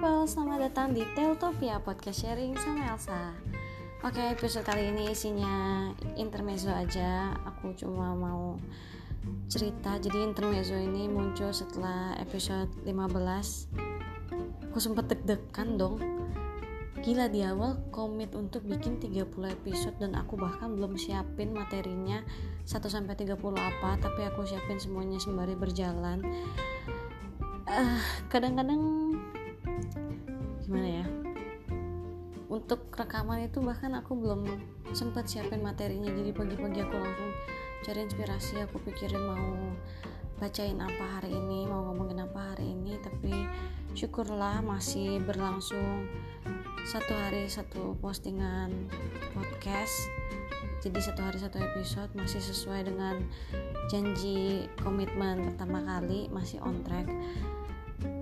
datang di Teutopia Podcast Sharing sama Elsa. Oke episode kali ini isinya intermezzo aja. Aku cuma mau cerita. Jadi intermezzo ini muncul setelah episode 15 Aku sempet deg-degan dong. Gila di awal komit untuk bikin 30 episode dan aku bahkan belum siapin materinya. 1-30 apa Tapi aku siapin semuanya sembari berjalan. Uh, kadang-kadang gimana ya? Untuk rekaman itu bahkan aku belum sempat siapin materinya. Jadi pagi-pagi aku langsung cari inspirasi aku pikirin mau bacain apa hari ini mau ngomongin apa hari ini. Tapi syukurlah masih berlangsung satu hari satu postingan podcast. Jadi satu hari satu episode masih sesuai dengan janji komitmen pertama kali masih on track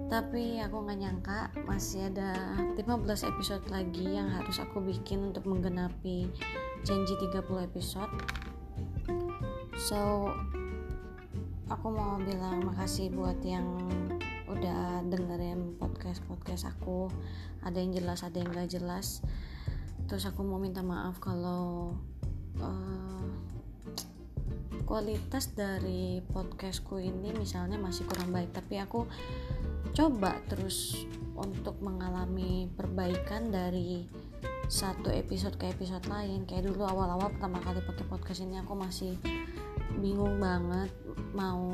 tapi aku nggak nyangka masih ada 15 episode lagi yang harus aku bikin untuk menggenapi janji 30 episode. So aku mau bilang makasih buat yang udah dengerin podcast podcast aku. Ada yang jelas ada yang gak jelas. Terus aku mau minta maaf kalau uh, kualitas dari podcastku ini misalnya masih kurang baik. Tapi aku coba terus untuk mengalami perbaikan dari satu episode ke episode lain. Kayak dulu awal-awal pertama kali pakai podcast ini aku masih bingung banget mau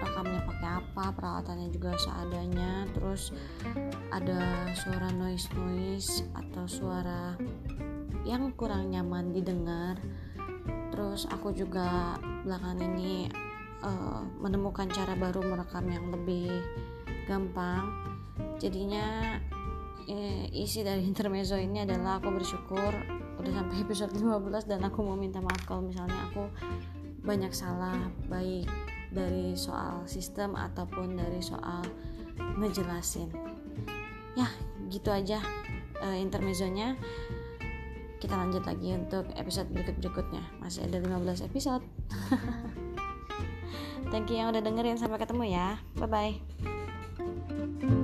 rekamnya pakai apa peralatannya juga seadanya. Terus ada suara noise noise atau suara yang kurang nyaman didengar. Terus aku juga belakangan ini uh, menemukan cara baru merekam yang lebih gampang. Jadinya eh, isi dari intermezzo ini adalah aku bersyukur udah sampai episode 15 dan aku mau minta maaf kalau misalnya aku banyak salah baik dari soal sistem ataupun dari soal ngejelasin. Ya gitu aja uh, intermezzonya. Kita lanjut lagi untuk episode berikut-berikutnya. Masih ada 15 episode Thank you yang udah dengerin sampai ketemu ya. Bye bye.